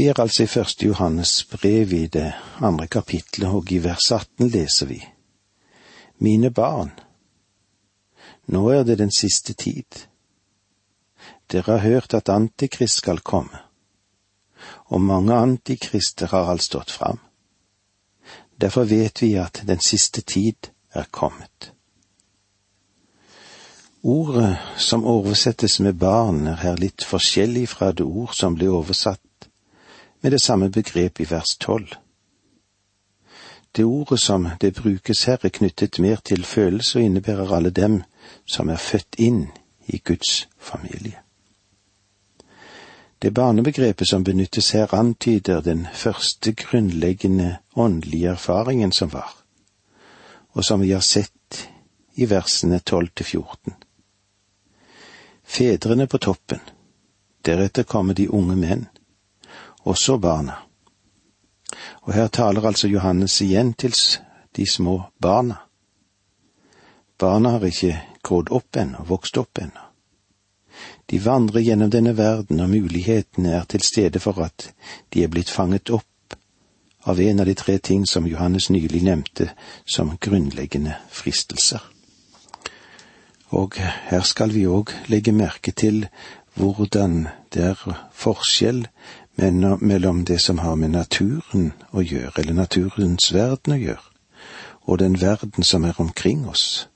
Vi er altså i første Johannes brev i det andre kapitlet, og i vers 18 leser vi. Mine barn, nå er det den siste tid. Dere har hørt at Antikrist skal komme, og mange antikrister har alt stått fram. Derfor vet vi at den siste tid er kommet. Ordet som oversettes med barn, er her litt forskjellig fra det ord som ble oversatt med det samme begrep i vers tolv. Det ordet som det brukes her, er knyttet mer til følelse og innebærer alle dem som er født inn i Guds familie. Det barnebegrepet som benyttes her, antyder den første grunnleggende åndelige erfaringen som var, og som vi har sett i versene tolv til fjorten. Fedrene på toppen, deretter kommer de unge menn, også barna. Og her taler altså Johannes igjen til de små barna. Barna har ikke grodd opp ennå, vokst opp ennå. De vandrer gjennom denne verden, og mulighetene er til stede for at de er blitt fanget opp av en av de tre ting som Johannes nylig nevnte som grunnleggende fristelser. Og her skal vi òg legge merke til hvordan det er forskjell mellom det som har med naturen å gjøre, eller naturens verden å gjøre, og den verden som er omkring oss.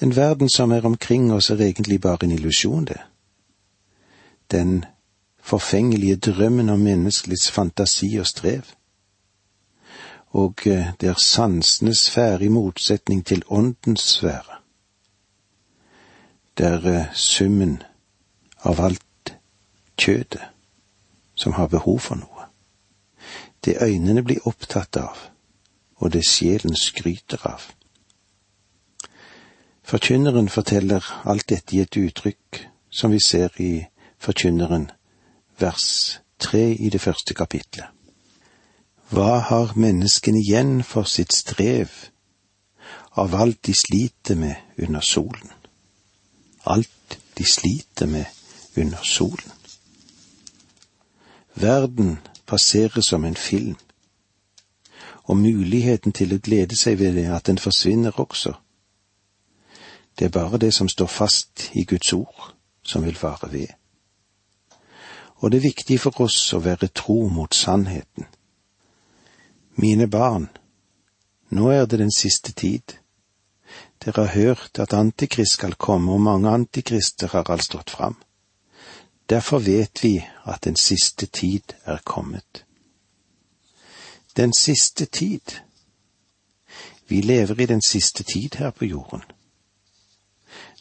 Den verden som er omkring oss, er egentlig bare en illusjon, det. Den forfengelige drømmen om menneskets fantasi og strev. Og eh, det er sansenes sfære i motsetning til åndens sfære. Det er eh, summen av alt kjødet som har behov for noe. Det øynene blir opptatt av, og det sjelen skryter av. Forkynneren forteller alt dette i et uttrykk som vi ser i Forkynneren, vers tre i det første kapitlet. Hva har menneskene igjen for sitt strev av alt de sliter med under solen? Alt de sliter med under solen. Verden passerer som en film, og muligheten til å glede seg ved det at den forsvinner også. Det er bare det som står fast i Guds ord, som vil vare ved. Og det er viktig for oss å være tro mot sannheten. Mine barn, nå er det den siste tid. Dere har hørt at Antikrist skal komme, og mange antikrister har alt stått fram. Derfor vet vi at den siste tid er kommet. Den siste tid. Vi lever i den siste tid her på jorden.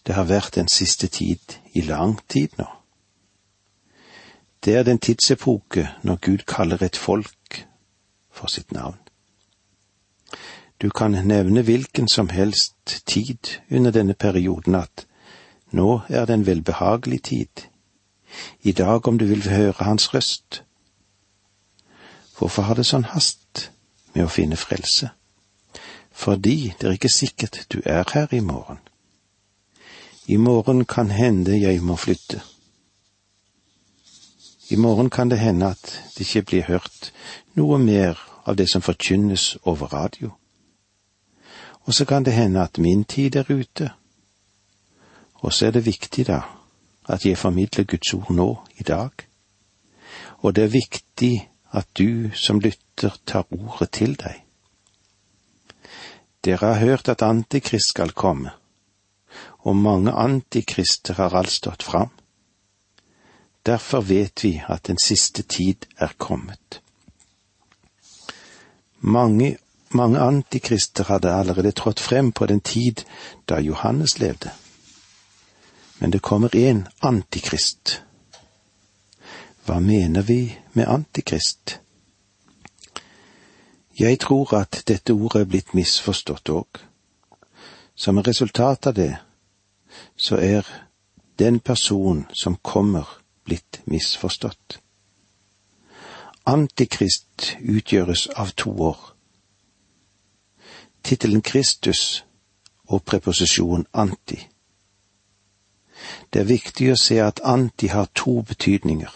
Det har vært den siste tid i lang tid nå. Det er den tidsepoke når Gud kaller et folk for sitt navn. Du kan nevne hvilken som helst tid under denne perioden at nå er det en velbehagelig tid, i dag om du vil høre hans røst. Hvorfor har det sånn hast med å finne frelse? Fordi det er ikke sikkert du er her i morgen. I morgen kan hende jeg må flytte. I morgen kan det hende at det ikke blir hørt noe mer av det som forkynnes over radio. Og så kan det hende at min tid er ute. Og så er det viktig, da, at jeg formidler Guds ord nå, i dag. Og det er viktig at du som lytter tar ordet til deg. Dere har hørt at Antikrist skal komme, og mange antikrister har alt stått fram. Derfor vet vi at den siste tid er kommet. Mange, mange antikrister hadde allerede trådt frem på den tid da Johannes levde men det kommer en antikrist. Hva mener vi med antikrist? Jeg tror at dette ordet er blitt misforstått òg. Som et resultat av det, så er den person som kommer, blitt misforstått. Antikrist utgjøres av to år. Tittelen Kristus og preposisjonen anti det er viktig å se at anti har to betydninger.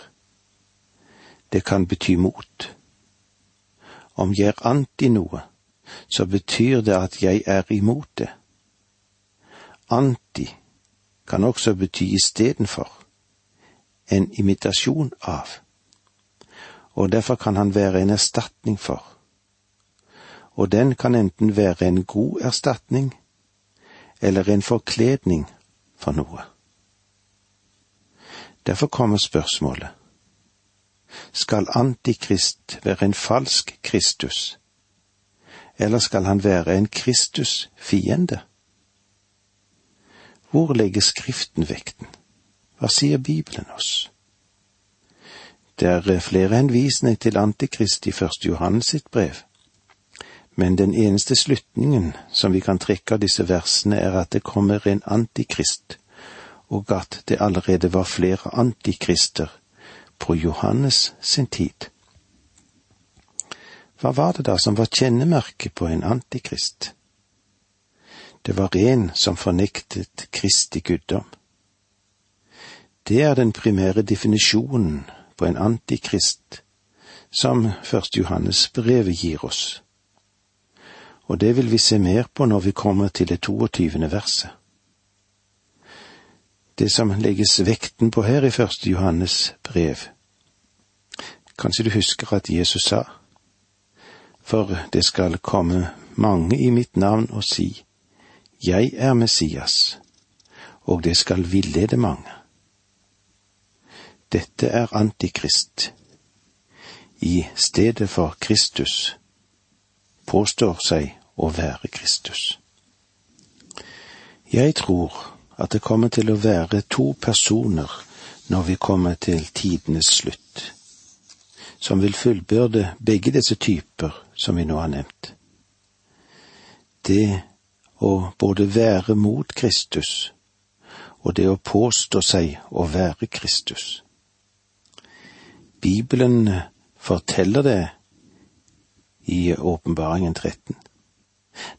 det kan bety mot. Om jeg er anti noe, så betyr det at jeg er imot det. Anti kan også bety istedenfor, en imitasjon av, og derfor kan han være en erstatning for. Og den kan enten være en god erstatning eller en forkledning for noe. Derfor kommer spørsmålet skal Antikrist være en falsk Kristus, eller skal han være en Kristus-fiende? Hvor legger Skriften vekten? Hva sier Bibelen oss? Det er flere henvisninger til Antikrist i første Johannes sitt brev, men den eneste slutningen som vi kan trekke av disse versene, er at det kommer en antikrist, og at det allerede var flere antikrister på Johannes sin tid. Hva var det da som var kjennemerket på en antikrist? Det var en som fornektet Kristi guddom. Det er den primære definisjonen på en antikrist som Første Johannes brevet gir oss. Og det vil vi se mer på når vi kommer til det 22. verset. Det som legges vekten på her i Første Johannes brev, Kanskje du husker at Jesus sa, for det skal komme mange i mitt navn og si, Jeg er Messias, og det skal villede mange. Dette er Antikrist. I stedet for Kristus påstår seg å være Kristus. Jeg tror at det kommer til å være to personer når vi kommer til tidenes slutt som vil fullbyrde begge disse typer som vi nå har nevnt. Det å både være mot Kristus og det å påstå seg å være Kristus. Bibelen forteller det i Åpenbaringen 13.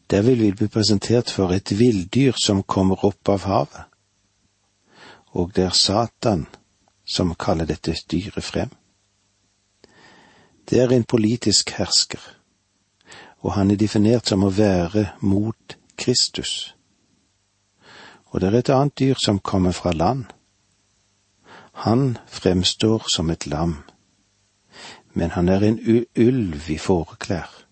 Der vil vi bli presentert for et villdyr som kommer opp av havet, og det er Satan som kaller dette dyret frem. Det er en politisk hersker, og han er definert som å være mot Kristus. Og det er et annet dyr som kommer fra land. Han fremstår som et lam, men han er en ulv i fåreklær.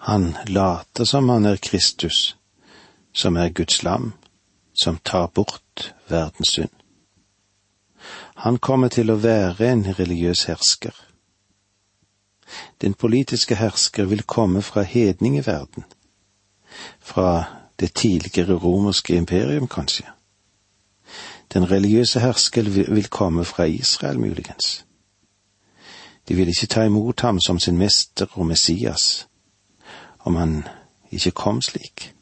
Han later som han er Kristus, som er Guds lam, som tar bort verdens synd. Han kommer til å være en religiøs hersker den politiske hersker vil komme fra hedningeverden, fra det tidligere romerske imperium, kanskje. Den religiøse hersker vil komme fra Israel, muligens. De vil ikke ta imot ham som sin mester og Messias, om han ikke kom slik.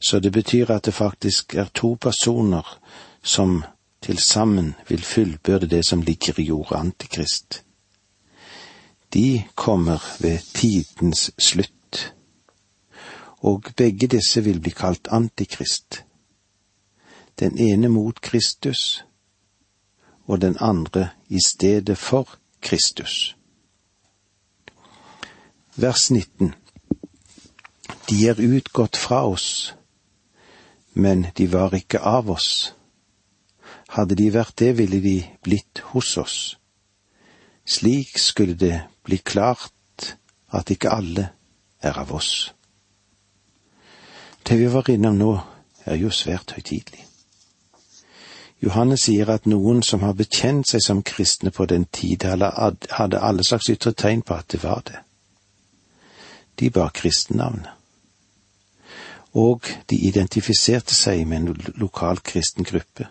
Så det betyr at det faktisk er to personer som til sammen vil fullbyrde det som ligger i jorda Antikrist de kommer ved tidens slutt, og begge disse vil bli kalt Antikrist. Den ene mot Kristus, og den andre i stedet for Kristus. Vers 19 De er utgått fra oss, men de var ikke av oss. Hadde de vært det, ville de blitt hos oss. Slik skulle det bli klart at ikke alle er av oss. Det vi var innom nå, er jo svært høytidelig. Johannes sier at noen som har bekjent seg som kristne på den tid, hadde alle slags ytre tegn på at det var det. De bar kristennavnet. Og de identifiserte seg med en lokal kristen gruppe,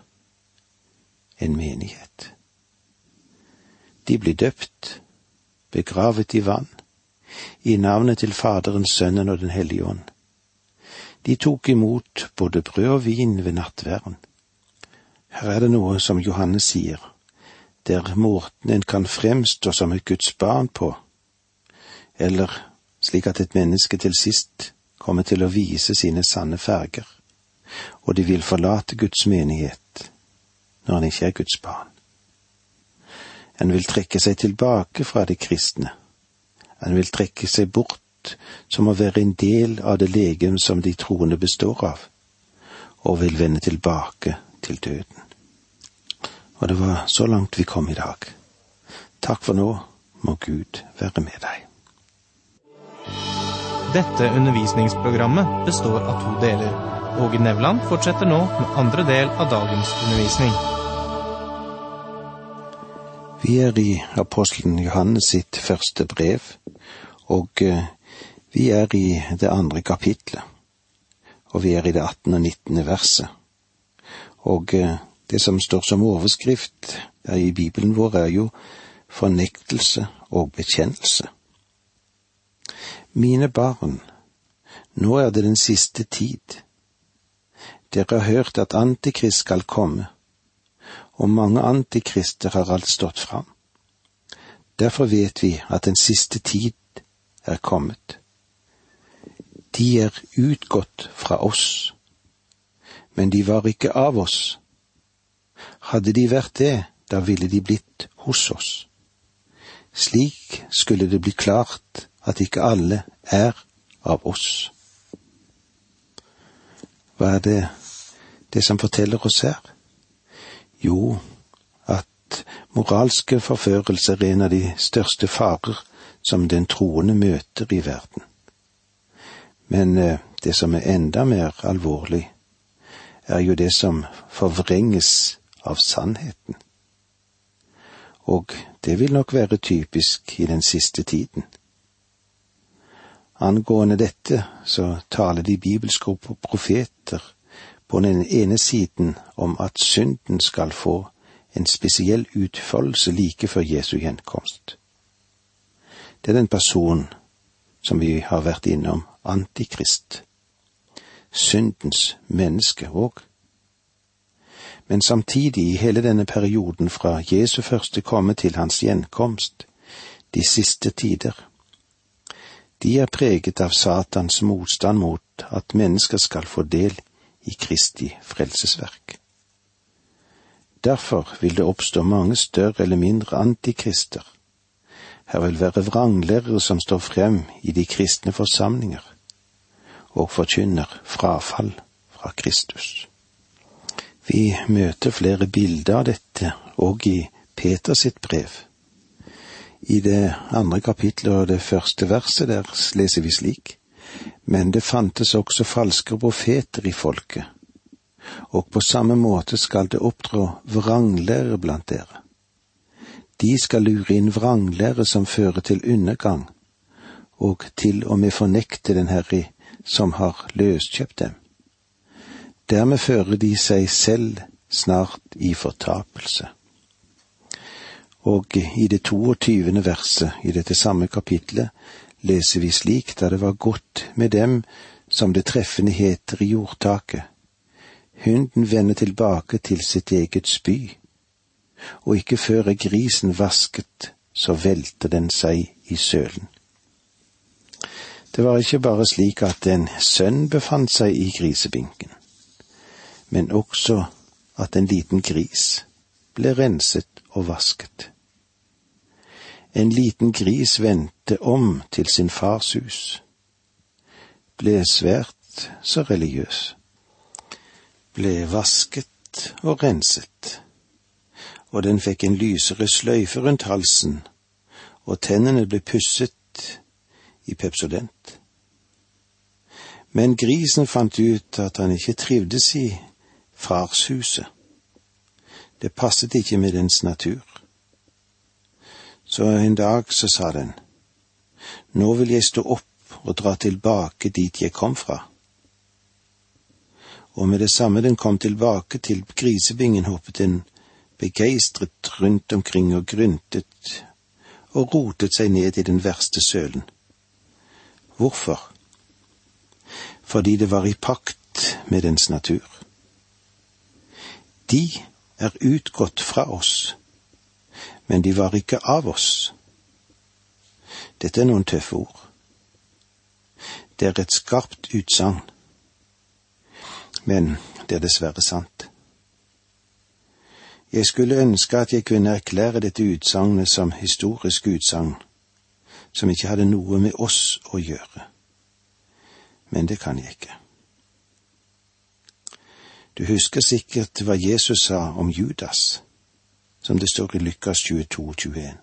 en menighet. De ble døpt, begravet i vann, i navnet til Faderen, Sønnen og Den hellige ånd. De tok imot både brød og vin ved nattverden. Her er det noe som Johannes sier, der er måten en kan fremstå som et Guds barn på, eller slik at et menneske til sist kommer til å vise sine sanne farger, og de vil forlate Guds menighet når han ikke er Guds barn. En vil trekke seg tilbake fra de kristne. En vil trekke seg bort som å være en del av det legem som de troende består av, og vil vende tilbake til døden. Og det var så langt vi kom i dag. Takk for nå, må Gud være med deg. Dette undervisningsprogrammet består av to deler. Åge Nevland fortsetter nå med andre del av dagens undervisning. Vi er i apostelen Johannes sitt første brev, og eh, vi er i det andre kapitlet. Og vi er i det 18. og 19. verset. Og eh, det som står som overskrift i Bibelen vår, er jo fornektelse og bekjennelse. Mine barn, nå er det den siste tid. Dere har hørt at Antikrist skal komme, og mange antikrister har alt stått fram. Derfor vet vi at den siste tid er kommet. De er utgått fra oss, men de var ikke av oss. Hadde de vært det, da ville de blitt hos oss. Slik skulle det bli klart at ikke alle er av oss. Hva er det det som forteller oss her? Jo, at moralske forførelser er en av de største farer som den troende møter i verden. Men eh, det som er enda mer alvorlig, er jo det som forvrenges av sannheten. Og det vil nok være typisk i den siste tiden. Angående dette så taler de bibelske profeter på den ene siden om at synden skal få en spesiell utfoldelse like før Jesu gjenkomst. Det er den personen som vi har vært innom, Antikrist. Syndens menneske òg. Men samtidig, i hele denne perioden fra Jesu første komme til hans gjenkomst, de siste tider, de er preget av Satans motstand mot at mennesker skal få del i Kristi frelsesverk. Derfor vil det oppstå mange større eller mindre antikrister. Her vil være vranglærere som står frem i de kristne forsamlinger og forkynner frafall fra Kristus. Vi møter flere bilder av dette òg i Peters brev. I det andre kapitlet og det første verset der leser vi slik. Men det fantes også falske profeter i folket, og på samme måte skal det opptrå vranglære blant dere. De skal lure inn vranglære som fører til undergang, og til og med fornekte den Herre som har løskjøpt dem. Dermed fører de seg selv snart i fortapelse. Og i det 22. verset i dette samme kapitlet leser vi slik da det var godt med dem, som det treffende heter i jordtaket. Hunden vender tilbake til sitt eget spy, og ikke før er grisen vasket, så velter den seg i sølen. Det var ikke bare slik at en sønn befant seg i grisebinken, men også at en liten gris ble renset og vasket. En liten gris vendte om til sin fars hus, ble svært så religiøs, ble vasket og renset, og den fikk en lysere sløyfe rundt halsen, og tennene ble pusset i pepsodent. Men grisen fant ut at han ikke trivdes i farshuset. Det passet ikke med dens natur. Så en dag så sa den, Nå vil jeg stå opp og dra tilbake dit jeg kom fra. Og med det samme den kom tilbake til grisebingen, hoppet den begeistret rundt omkring og gryntet og rotet seg ned i den verste sølen. Hvorfor? Fordi det var i pakt med dens natur. De er utgått fra oss men de var ikke av oss. Dette er noen tøffe ord. Det er et skarpt utsagn, men det er dessverre sant. Jeg skulle ønske at jeg kunne erklære dette utsagnet som historisk utsagn, som ikke hadde noe med oss å gjøre. Men det kan jeg ikke. Du husker sikkert hva Jesus sa om Judas, som det står i Lukas 22, 21.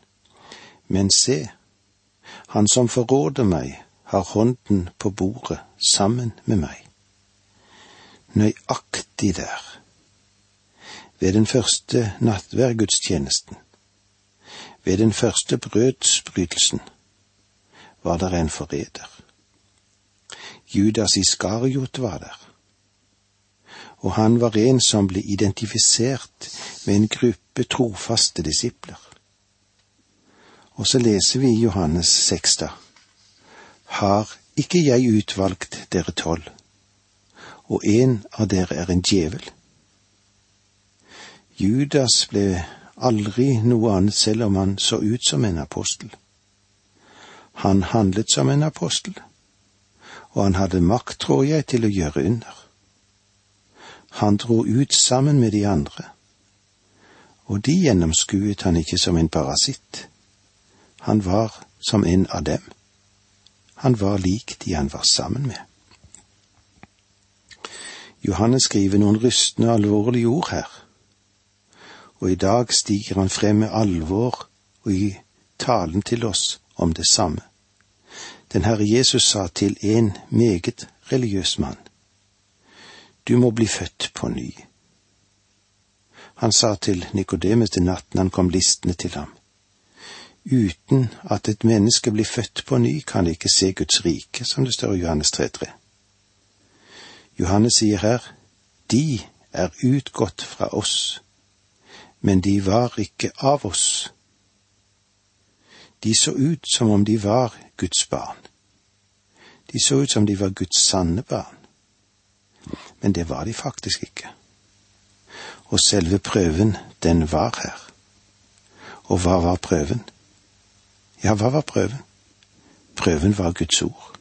Men se, han som forråder meg, har hånden på bordet sammen med meg. Nøyaktig der ved den første nattværgudstjenesten, ved den første brødsbrytelsen, var der en forræder. Judas Iskariot var der, og han var en som ble identifisert med en gruppe trofaste disipler. Og så leser vi i Johannes 6 da. Har ikke jeg utvalgt dere tolv, og en av dere er en djevel? Judas ble aldri noe annet selv om han så ut som en apostel. Han handlet som en apostel, og han hadde makt, tror jeg, til å gjøre under. Han dro ut sammen med de andre, og de gjennomskuet han ikke som en parasitt. Han var som en av dem. Han var lik de han var sammen med. Johannes skriver noen rystende alvorlige ord her og i dag stiger han frem med alvor og i talen til oss om det samme. Den Herre Jesus sa til en meget religiøs mann, Du må bli født på ny. Han sa til Nikodemus den natten han kom listende til ham, Uten at et menneske blir født på ny, kan det ikke se Guds rike, som det står i Johannes 3.3. Johannes sier her, De er utgått fra oss men de var ikke av oss. De så ut som om de var Guds barn. De så ut som de var Guds sanne barn. Men det var de faktisk ikke. Og selve prøven, den var her. Og hva var prøven? Ja, hva var prøven? Prøven var Guds ord.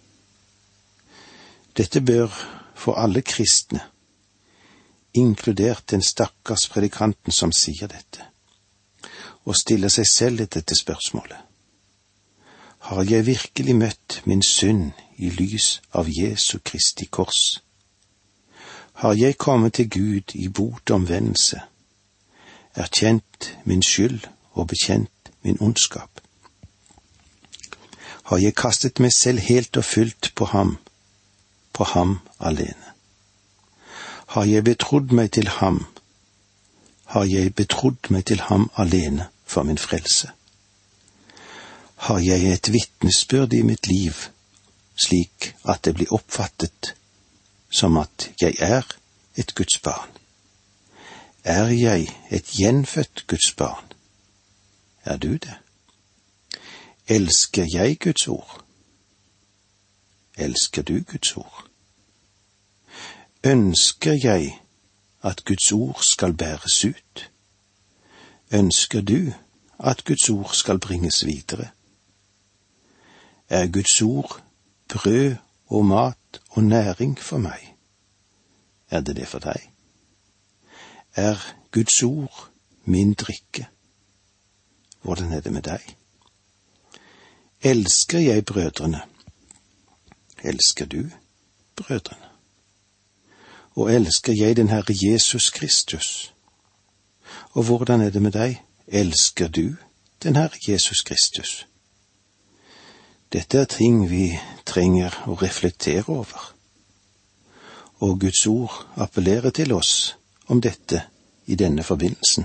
Dette bør for alle kristne inkludert den stakkars predikanten som sier dette, og stille seg selv dette spørsmålet. Har jeg virkelig møtt min synd i lys av Jesu Kristi kors? Har jeg kommet til Gud i bot omvendelse, erkjent min skyld og bekjent min ondskap? Har jeg kastet meg selv helt og fullt på ham, på ham alene? har jeg betrodd meg til ham, har jeg betrodd meg til ham alene for min frelse. Har jeg et vitnesbyrd i mitt liv, slik at det blir oppfattet som at jeg er et Guds barn? Er jeg et gjenfødt Guds barn? Er du det? Elsker jeg Guds ord? Elsker du Guds ord? Ønsker jeg at Guds ord skal bæres ut? Ønsker du at Guds ord skal bringes videre? Er Guds ord brød og mat og næring for meg? Er det det for deg? Er Guds ord min drikke? Hvordan er det med deg? Elsker jeg brødrene? Elsker du brødrene? og elsker jeg den Herre Jesus Kristus? Og hvordan er det med deg, elsker du den Herre Jesus Kristus? Dette er ting vi trenger å reflektere over, og Guds ord appellerer til oss om dette i denne forbindelsen.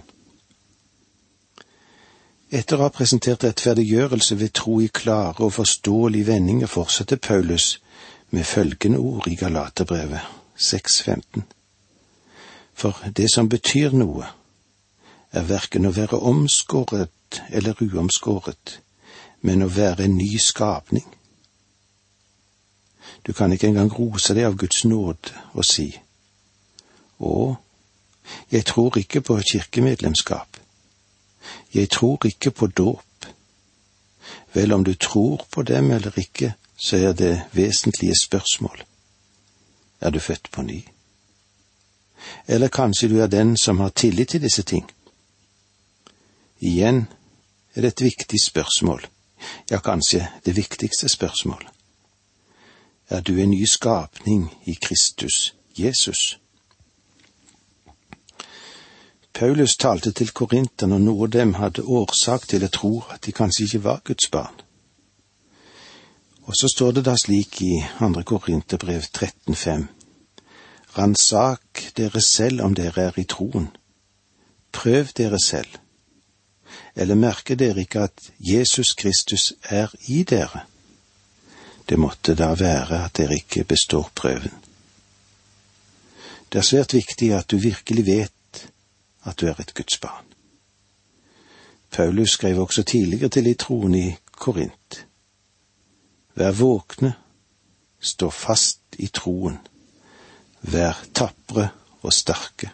Etter å ha presentert rettferdiggjørelse ved tro i klare og forståelige vendinger fortsetter Paulus med følgende ord i Galaterbrevet 6.15. For det som betyr noe, er verken å være omskåret eller uomskåret, men å være en ny skapning. Du kan ikke engang rose deg av Guds nåde og si, Å, jeg tror ikke på kirkemedlemskap. Jeg tror ikke på dåp. Vel, om du tror på dem eller ikke, så er det vesentlige spørsmål. Er du født på ny? Eller kanskje du er den som har tillit til disse ting, Igjen er det et viktig spørsmål, ja, kanskje det viktigste spørsmålet. Er du en ny skapning i Kristus Jesus? Paulus talte til korinterne, og noen av dem hadde årsak til å tro at de kanskje ikke var Guds barn. Og så står det da slik i andre Korinterbrev 13,5.: Ransak dere selv om dere er i troen. Prøv dere selv. Eller merker dere ikke at Jesus Kristus er i dere? Det måtte da være at dere ikke består prøven. Det er svært viktig at du virkelig vet at du er et Guds barn. Paulus skrev også tidligere til de troende i Korint. Vær våkne, stå fast i troen, vær tapre og sterke.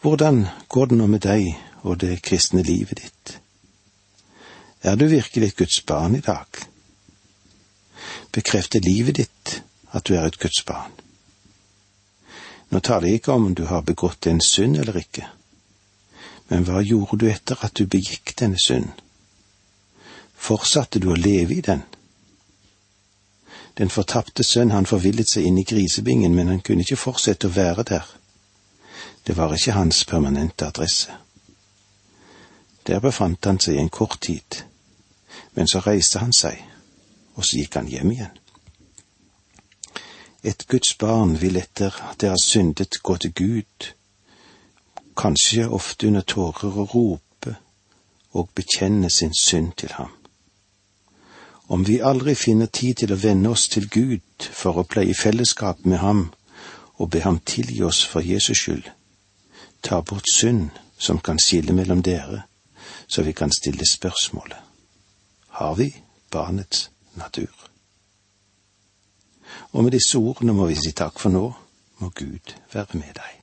Hvordan går det nå med deg og det kristne livet ditt? Er du virkelig et Guds barn i dag? Bekrefter livet ditt at du er et Guds barn? Nå taler jeg ikke om du har begått en synd eller ikke, men hva gjorde du etter at du begikk denne synd? Fortsatte du å leve i den? Den fortapte sønn, han forvillet seg inn i grisebingen, men han kunne ikke fortsette å være der. Det var ikke hans permanente adresse. Der befant han seg en kort tid, men så reiste han seg, og så gikk han hjem igjen. Et Guds barn vil etter at det har syndet gå til Gud, kanskje ofte under tårer og rope og bekjenne sin synd til ham. Om vi aldri finner tid til å vende oss til Gud for å pleie fellesskap med ham og be ham tilgi oss for Jesus skyld, ta bort synd som kan skille mellom dere, så vi kan stille spørsmålet har vi barnets natur? Og med disse ordene må vi si takk for nå, må Gud være med deg.